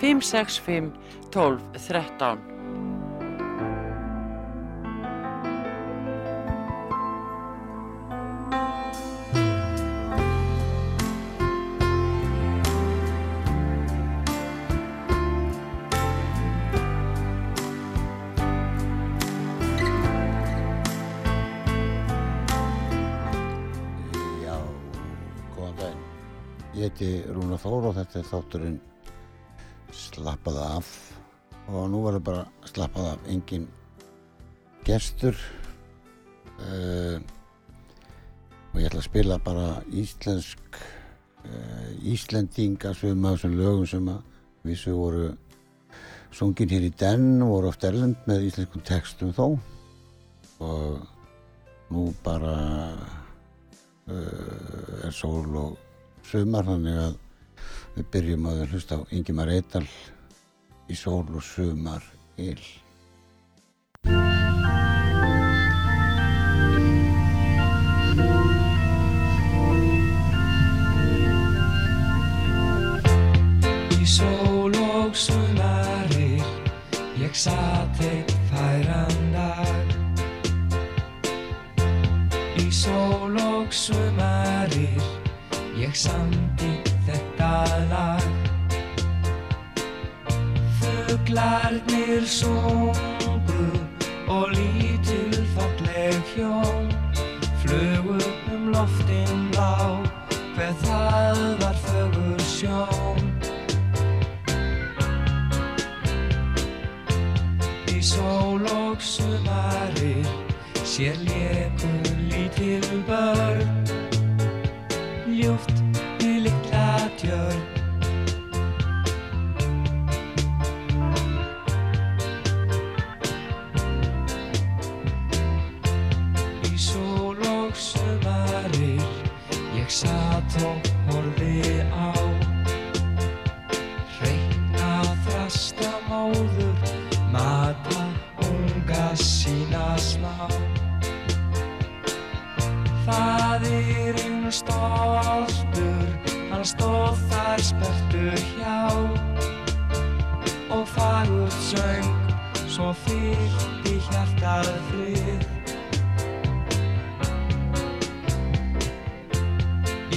565 12 13 Já, góðan daginn. Ég heiti Rúna Þór og þetta er þátturinn Slappað af og nú verður bara slappað af. Engin gestur uh, og ég ætla að spila bara íslensk uh, Íslendinga sem af þessum lögum sem að vissu voru sungin hér í den voru oft erlend með íslenskum textum þó. Og nú bara uh, er sól og sumar þannig að við byrjum að hlusta á Ingimar Eidal í sól og sumar il. Í sól og sumarir ég satt eitt færan dag Í sól og sumarir ég samti þetta lag Fuglarnir sungu og lítil falleg hjón flugu um loftin lá hver það var fögur sjón. Í sól og sumarir sér léku lítil börn hann stóð þar spertur hjá og fagur söng, svo fyllt í hjartað frið.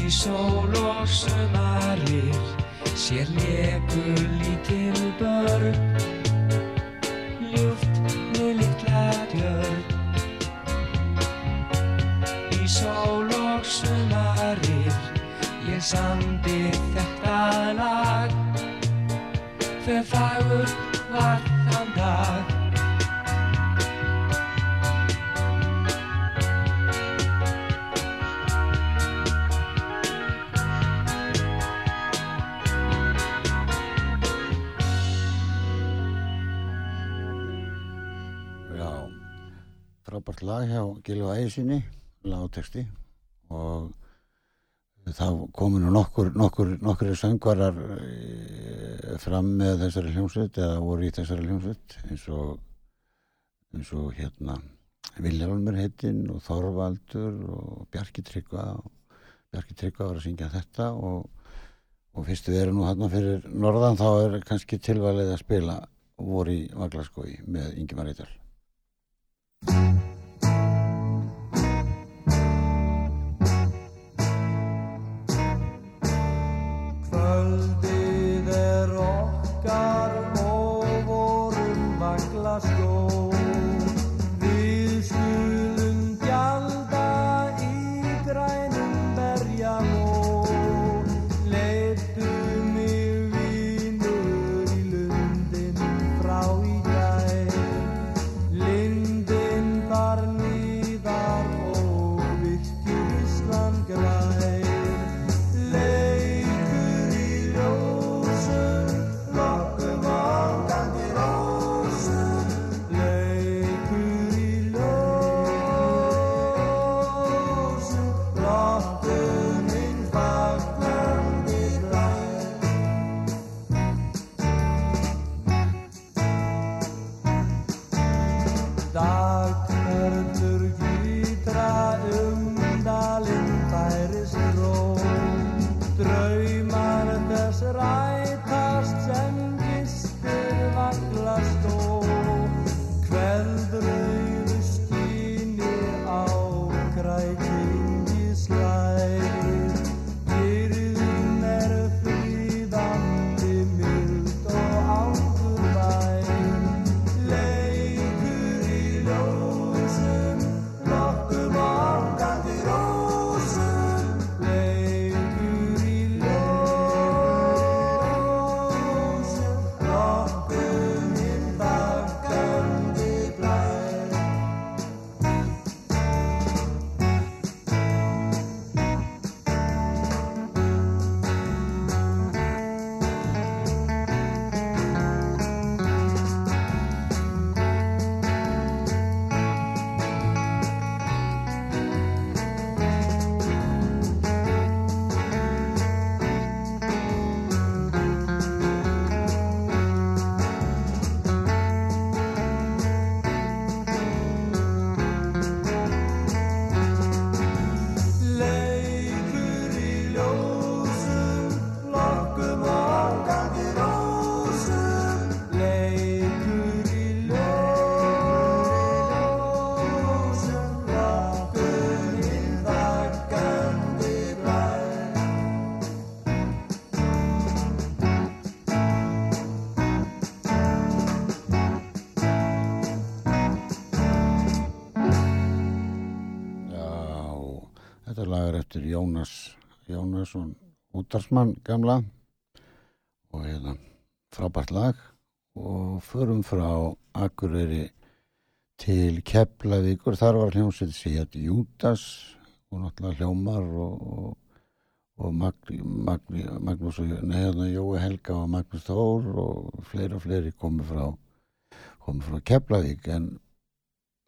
Í sól og sumarir sér leku lítil börn, samdi þetta lag. Hver fagur var þann dag? Já, frábært lag hjá Gilva Ægisinni, lagtexti og það komu nú nokkur, nokkur, nokkur söngvarar eh, fram með þessari hljómsveit eða voru í þessari hljómsveit eins og, eins og hérna Vilhelmur heitinn og Þorvaldur og Bjarki Tryggva og Bjarki Tryggva var að syngja þetta og, og fyrst við erum nú hann fyrir norðan þá er kannski tilvalið að spila voru í Vaglaskói með Ingimar Eidal. Gunnarsson útarsmann gamla og hérna frábært lag og förum frá Akureyri til Keflavíkur. Þar var hljómsveit sér Jútas og náttúrulega Hljómar og, og, og Magni, Magni, Magnús og neðan hérna Jói Helga og Magnús Þór og fleiri og fleiri komið frá komið frá Keflavík. En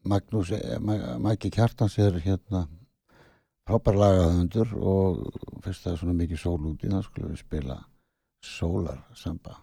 Magnús, eh, Maggi Kjartans er hérna Pápar lagaðundur og fyrst það er svona mikið sól úti þá skulum við spila sólarsamba.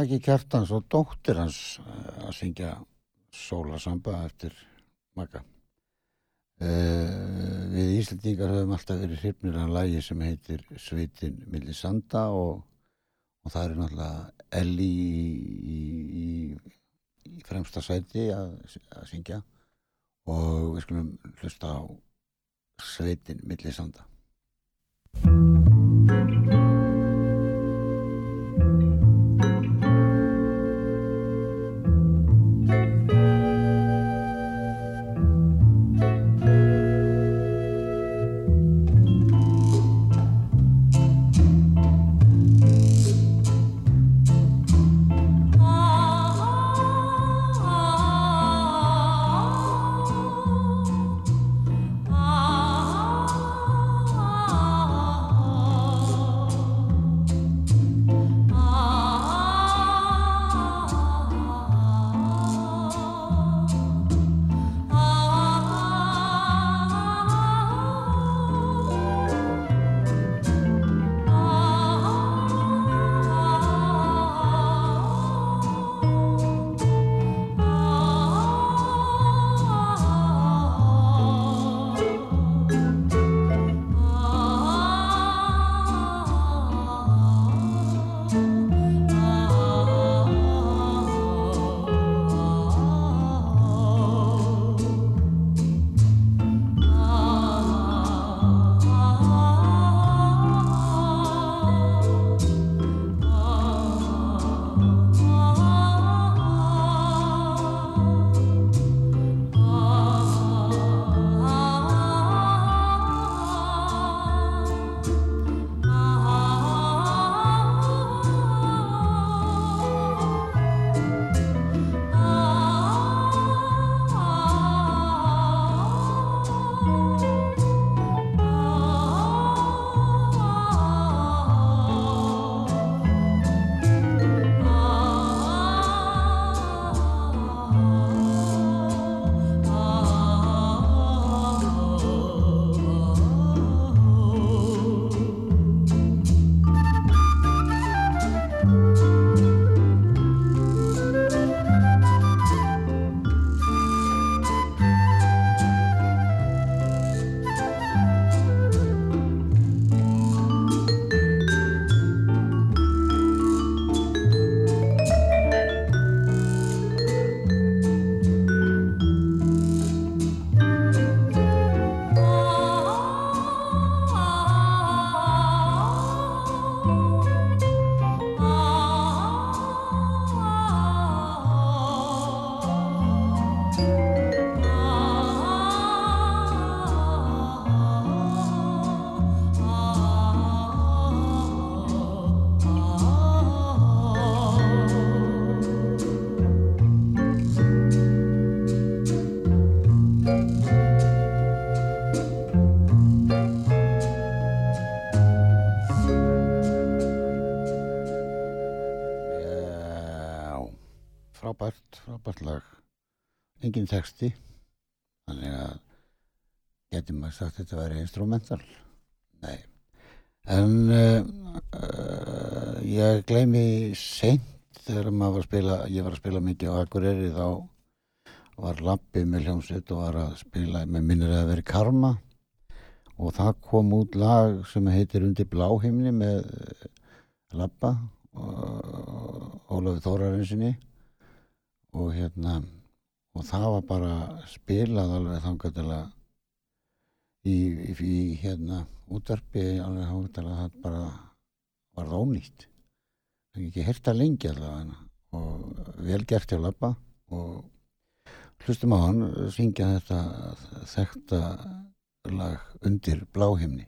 Maggi Kjartans og dóttir hans eh, að syngja sólasamba eftir Magga. Uh, við Íslandingar höfum alltaf verið hrifnir af lægi sem heitir Sveitin milli sanda og, og það er náttúrulega Elli í, í, í, í fremsta sæti að, að syngja og við skulum hlusta á Sveitin milli frábært, lag. Engin texti, þannig að getur maður sagt að þetta væri instrumental. Nei. En uh, uh, ég gleymi seint þegar maður var að spila, ég var að spila mikið á Akureyri þá var lappið með hljómsveit og var að spila með minnir að veri karma og það kom út lag sem heitir Undir bláhimni með eh, lappa og Ólafur Þórarinsinni og hérna og það var bara spilað alveg þangað til að í, í, í hérna útvarpi alveg þangað til að það bara var það ónýtt. Það er ekki hérta lengi allavega og vel gert hjá lappa og hlustum á hann syngja þetta þekta lag undir bláhimni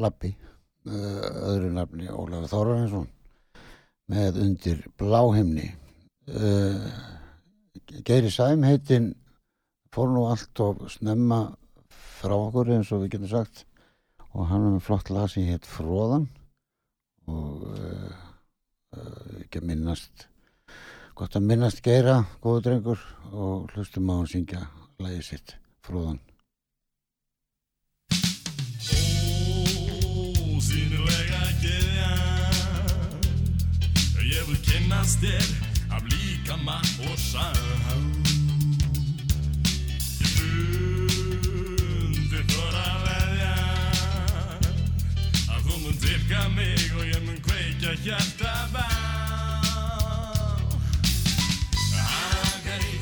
Lappi öðru nafni Ólafur Þórarinsson með undir bláhimni. Uh, Geiri Sæm heitin fór nú allt og snemma frá okkur eins og við getum sagt og hann er með flott lag sem heit Fróðan og uh, uh, ekki að minnast gott að minnast Geira, góðu drengur og hlustum á hann syngja lagið sitt Fróðan Kynnast þér af líkama og sá Ég fundi þóra veðja að þú mun dyrka mig og ég mun kveikja hjarta bá Hakar í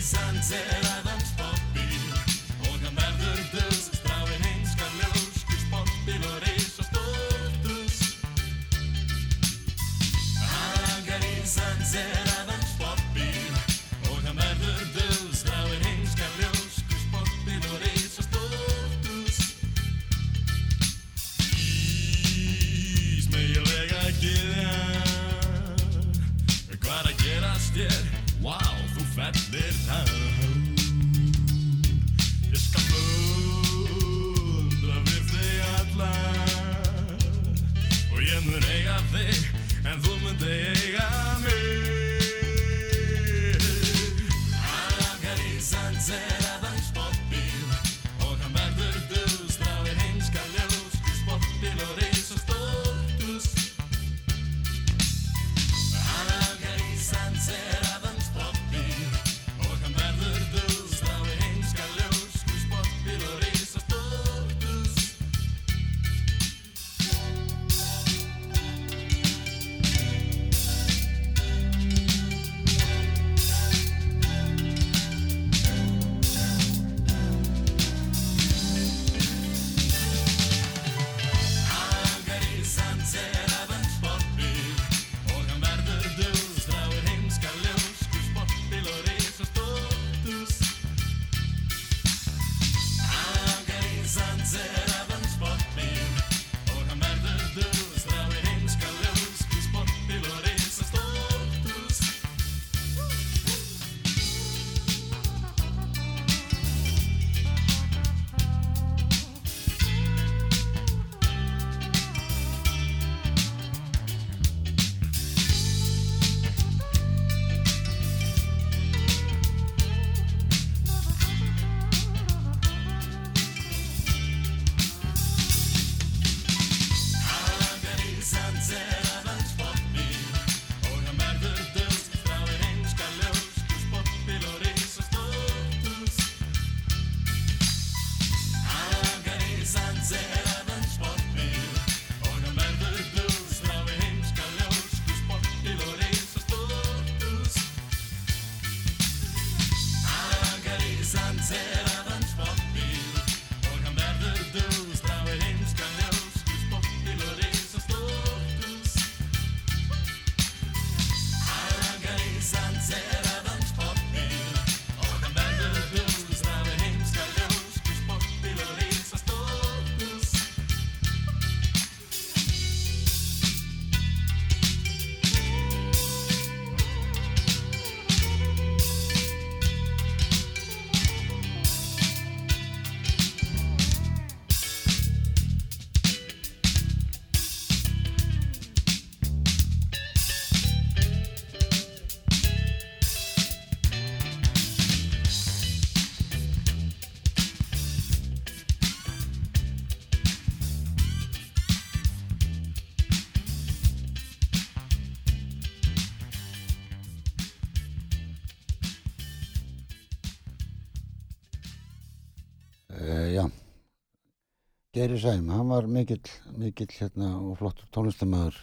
Geiri Sæm, hann var mikill, mikill hérna og flottur tónlistamæður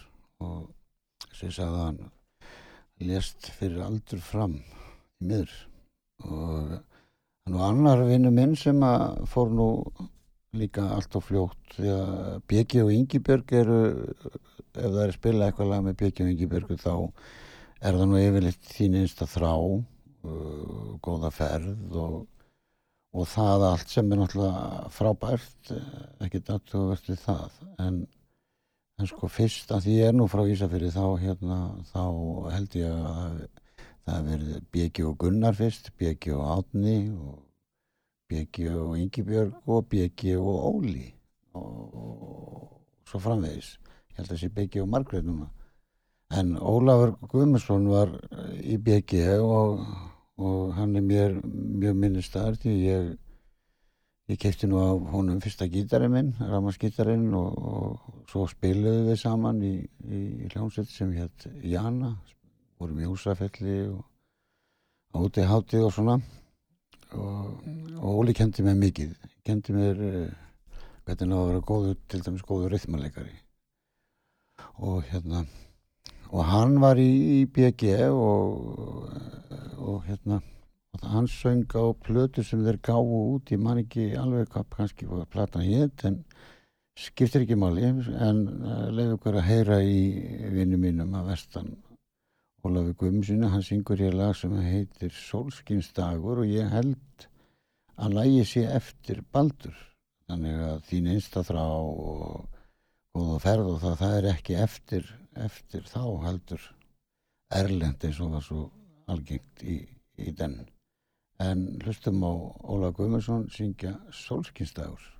og sem ég sagði að hann lést fyrir aldur fram í miður. Og hann var annar vinnu minn sem að fór nú líka allt á fljótt því að Bjeki og Ingibjörg eru ef það er að spila eitthvað lag með Bjeki og Ingibjörgu þá er það nú yfirleitt þín einsta þrá uh, góða ferð og og það allt sem er náttúrulega frábært eh, ekkert aðtugavert við það. En en sko fyrst að því ég er nú frá Ísafyrði þá hérna þá held ég að það verði Bjegi og Gunnar fyrst Bjegi og Átni Bjegi og Ingibjörg og Bjegi og Óli og, og svo framvegis. Ég held að sé Bjegi og Margrét núna. En Ólafur Guðmundsson var í Bjegi og, og hann er mér mjög minnistæður því ég Ég kefti nú á honum fyrsta gítarinn minn, ramaskítarinn og, og svo spiluðu við saman í, í hljómsveit sem hétt Jana, vorum í húsafelli og úti hátið og svona. Og, og Óli kendi mér mikið, kendi mér uh, hvernig það var að vera góður, til dæmis góður rithmanleikari og hérna og hann var í, í BG og, og hérna og hann söng á plötu sem þeir gáðu út, ég man ekki alveg hvað kannski var platan hétt en skiptir ekki máli en uh, leiði okkur að heyra í vinnu mínum að vestan Ólafi Guðmsinu, hann syngur hér lag sem heitir Solskinsdagur og ég held að lægi sé eftir Baldur þannig að þín einsta þrá og góða ferð og það, það er ekki eftir, eftir þá heldur erlend eins og var svo algengt í, í den. En hlustum á Óla Guðmundsson syngja Solskinsdagur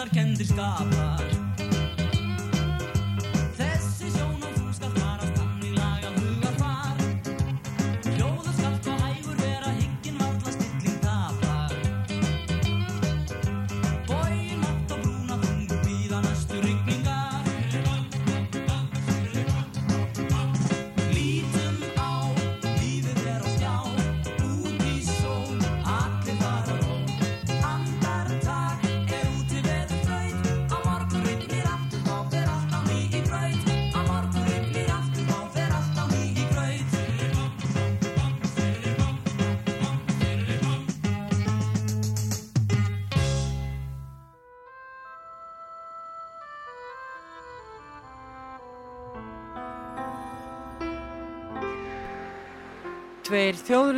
losta fullar kendir skapar.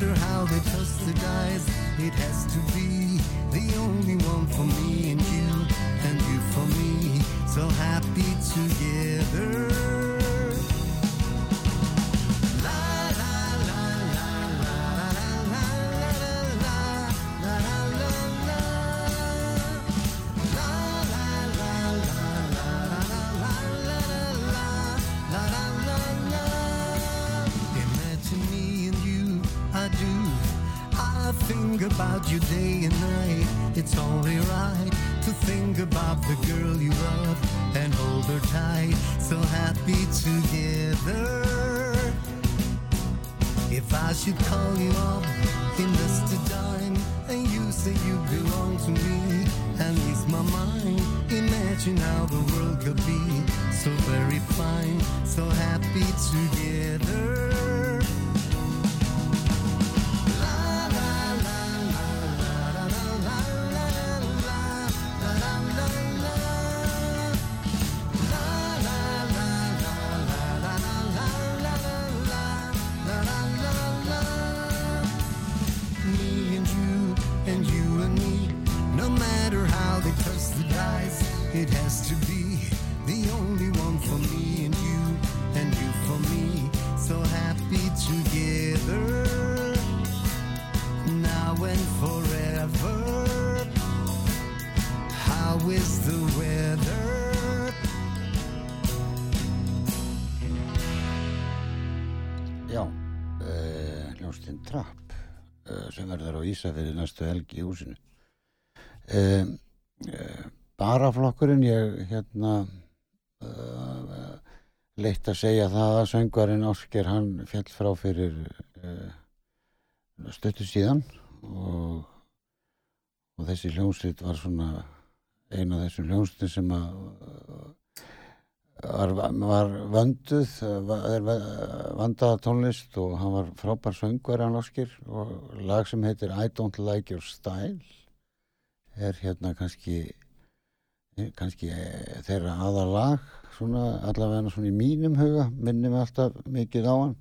matter how they toss the guys, it has to be the only one for me and you, and you for me. So happy together. Já, eh, uh, hljómsveitinn Trapp uh, sem verður á Ísafjörði næstu helgi í húsinu. Um, uh, baraflokkurinn, ég hérna leitt að segja það að söngvarinn Orsker hann fjall frá fyrir stöttu síðan og, og þessi hljómsveit var svona eina af þessum hljómsveitin sem að var, var vönduð eh, vandaða tónlist og hann var frábær söngur hann áskir og lag sem heitir I don't like your style er hérna kannski eh, kannski eh, þeirra aða lag svona, allavega svona í mínum huga minnum við alltaf mikið á hann.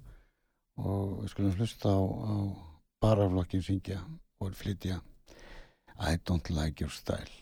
Og við skulum hlusta á, á baraflokkin syngja og flytja. I don't like your style.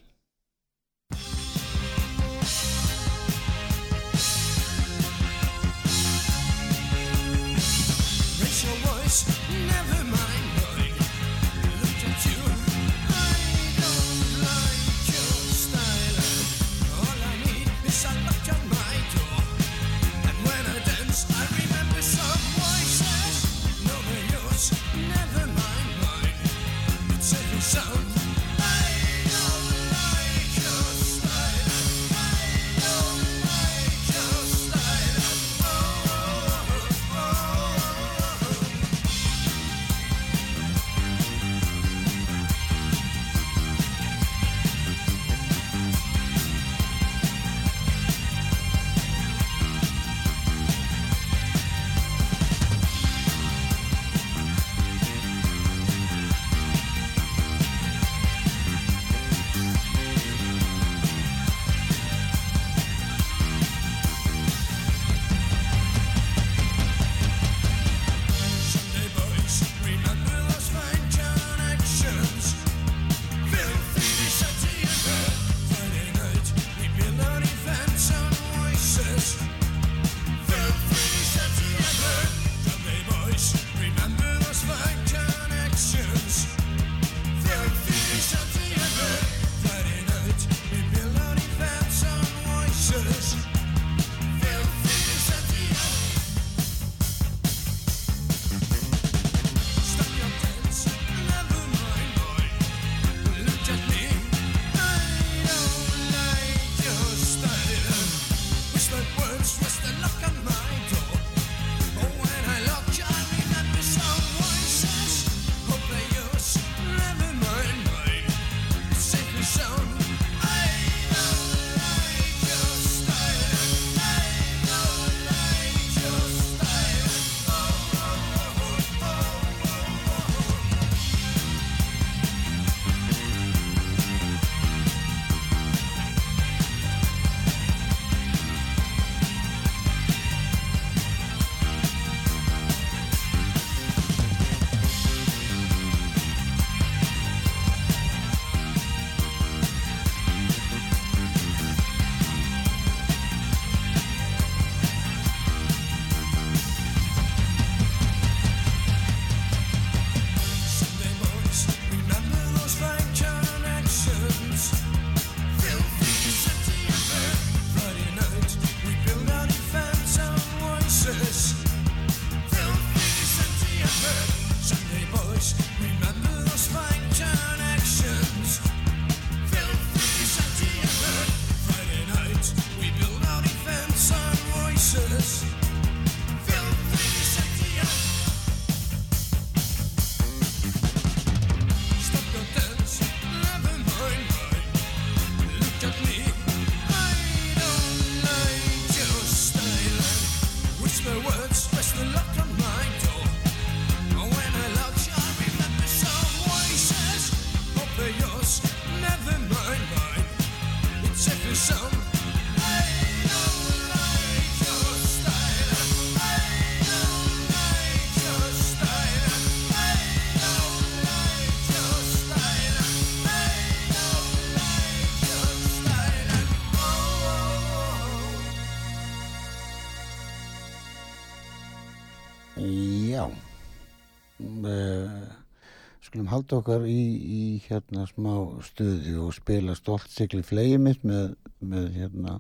Halda okkar í, í hérna smá stuði og spila stolt sigli flegi mitt með, með hérna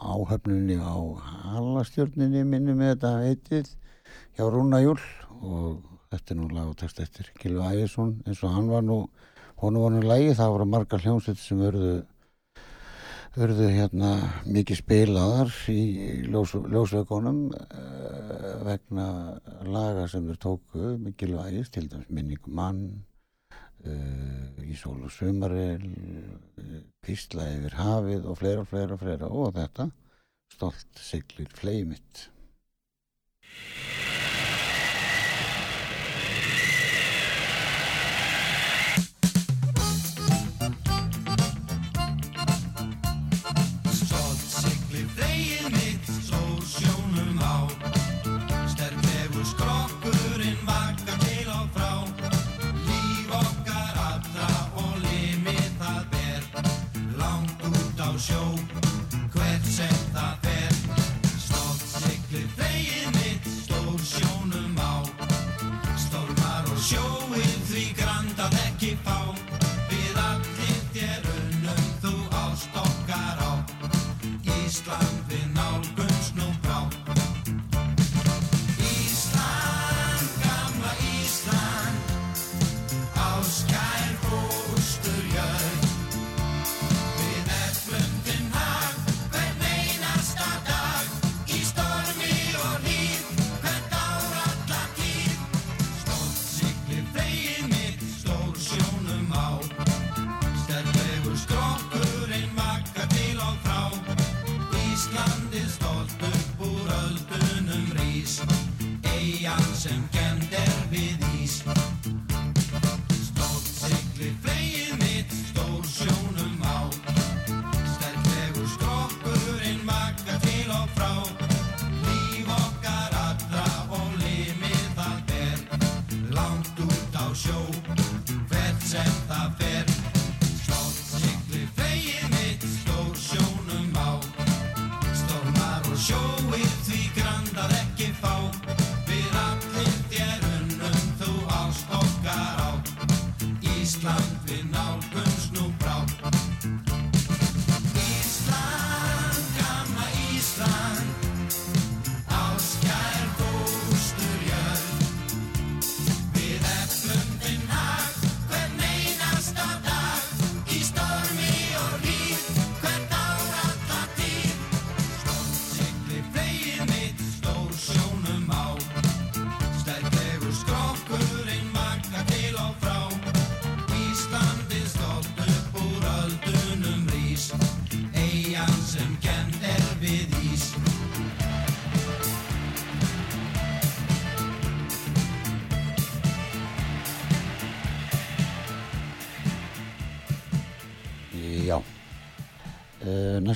áhöfnunni á halastjörninni minni með þetta heitið hjá Rúna Júl. Og þetta er nú lag og text eftir Gilvi Ægjesson eins og hann var nú honum var nú lægi, það voru margar hljómsveit sem verðu verðu hérna mikið spilaðar í ljós, ljósveikonum uh, vegna laga sem þeir tóku Gilvi Ægjes, til dæmis Minningu mann uh, í sól og sumaril uh, Písla yfir hafið og fleira og fleira og fleira. Og þetta stolt siglir flegi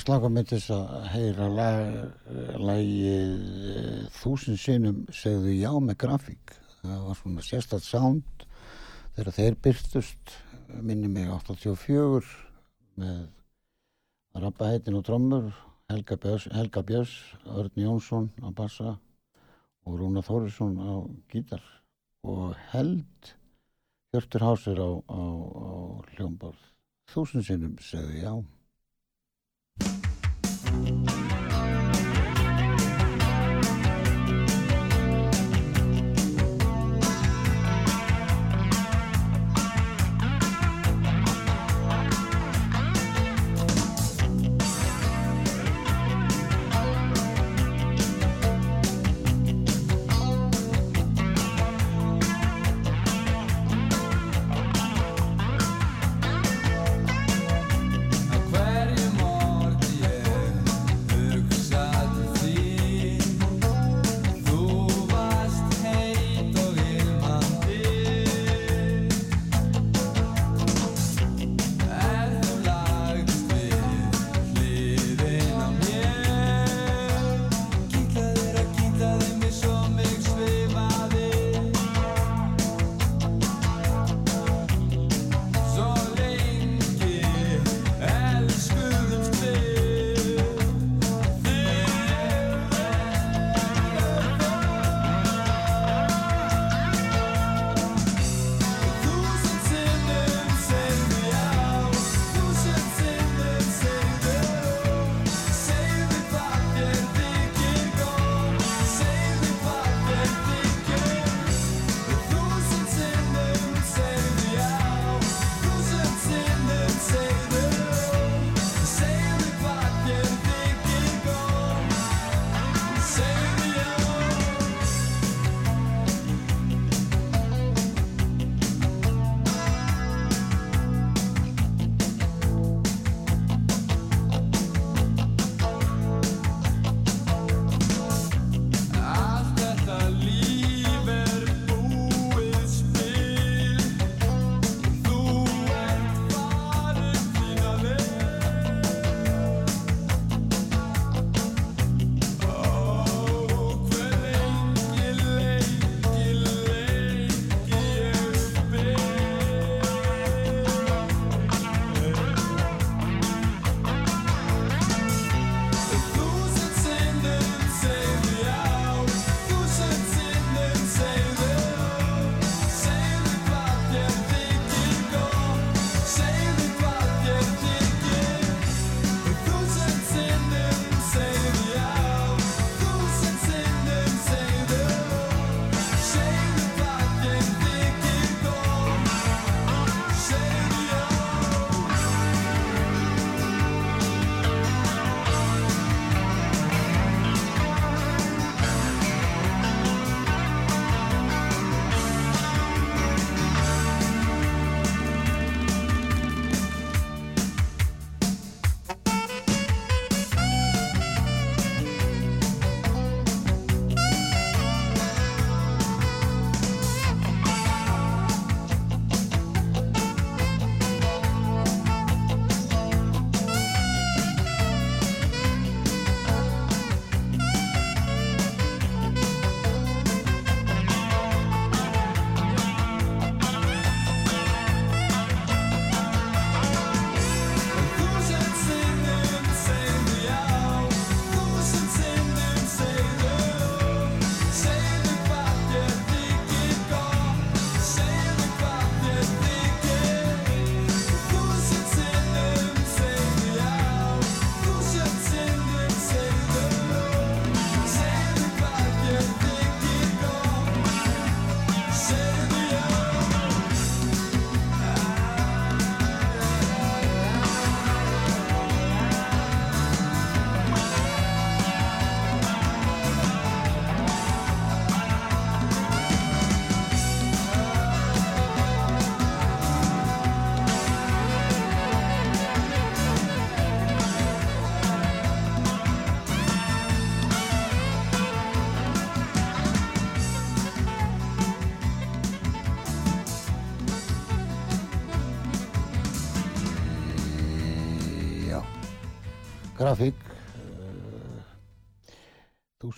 Næst langar mig til þess að heyra lag, lagið uh, þúsund sinnum segðu já með grafík. Það var svona sérstætt sound þegar þeir byrstust, minni mig 84 með Rabba heitin og trommur, Helga Björns, Björns, Örn Jónsson á bassa og Rúna Þórisson á gítar og held Hjörtur Hásir á, á, á hljómborð. Þúsund sinnum segðu já. Á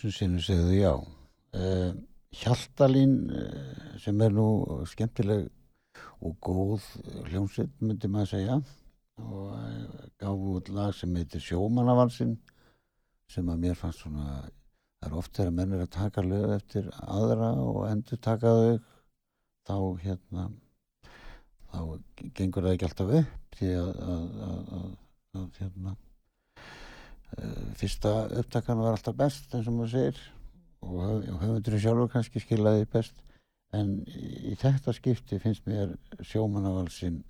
þúsund sinnum segðu já. Uh, Hjaltalín uh, sem er nú skemmtileg og góð hljómsveit myndi maður segja og uh, gáfu út lag sem heitir Sjómanavalsinn sem að mér fannst svona það er oft þegar menn er að taka lög eftir aðra og endur taka þau þá hérna þá gengur það ekki alltaf upp því að, að, að, að, hérna fyrsta upptakan var alltaf best eins og maður segir og, höf, og höfundurinn sjálfur kannski skilaði best. En í, þetta skipti finnst mér sjómanavalsinn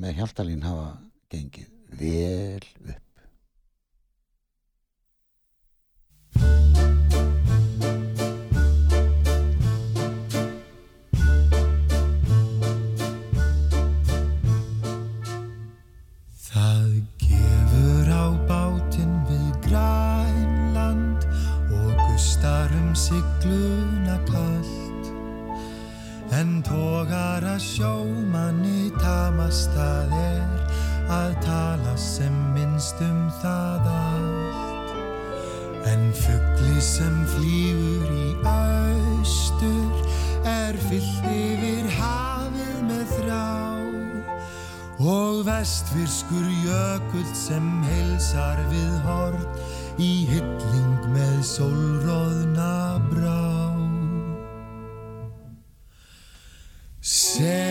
með hjaltalín hafa gengið vel upp sigluna kallt en tógar að sjómanni tamast að er að tala sem minnst um það allt. En fugli sem flýgur í austur er fyllt yfir hafið með þrá. Og vestfirskur jökull sem heilsar við hort í hilling með sólróðna brá. Segir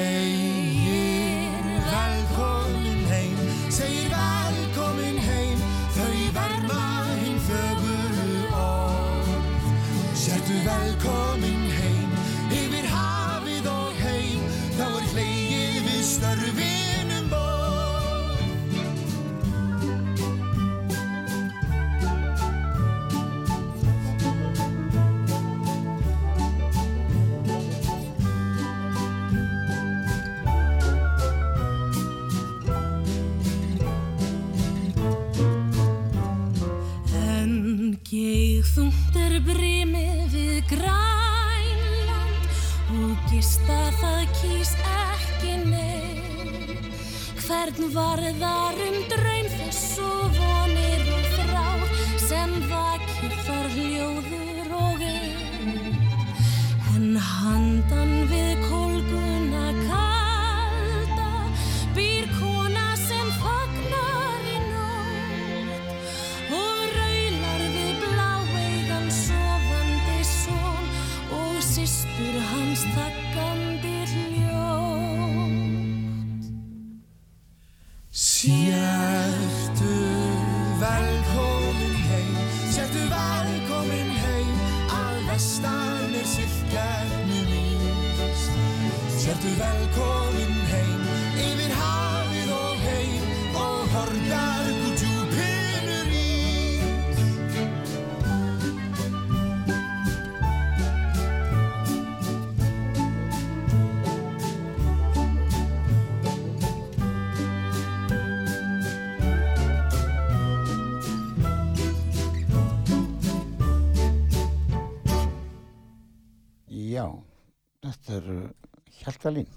hjaltalín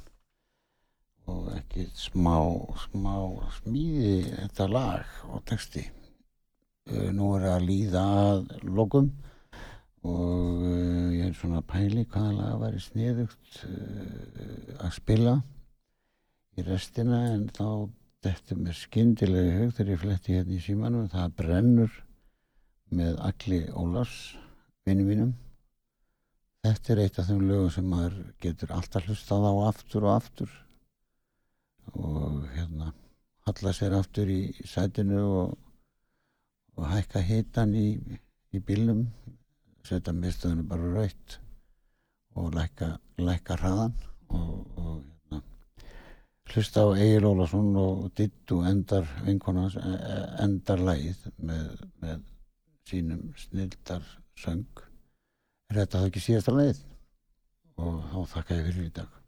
og ekki smá, smá smíði þetta lag og texti. Eh, Nú er að líða að lokum og eh, ég er svona að pæli hvaða lag væri sniðugt eh, að spila í restina en þá þetta með skyndilega hug þegar ég fletti hérna í símanum það brennur með Agli Ólafs vinni mínum Þetta er eitt af þeim lögum sem maður getur alltaf hlustað á aftur og aftur. Og hérna halla sér aftur í, sætinu og, og hækka hitan í, í bílnum setja miðstöðinu bara raut og lækka, lækka hraðan og, og hérna, hlusta á Egil Ólafsson og Dittu endar vinkonans e- e- endar lagið með, með sínum snildar söng er þetta þá ekki síðasta leið? Og þá þakka ég fyrir í dag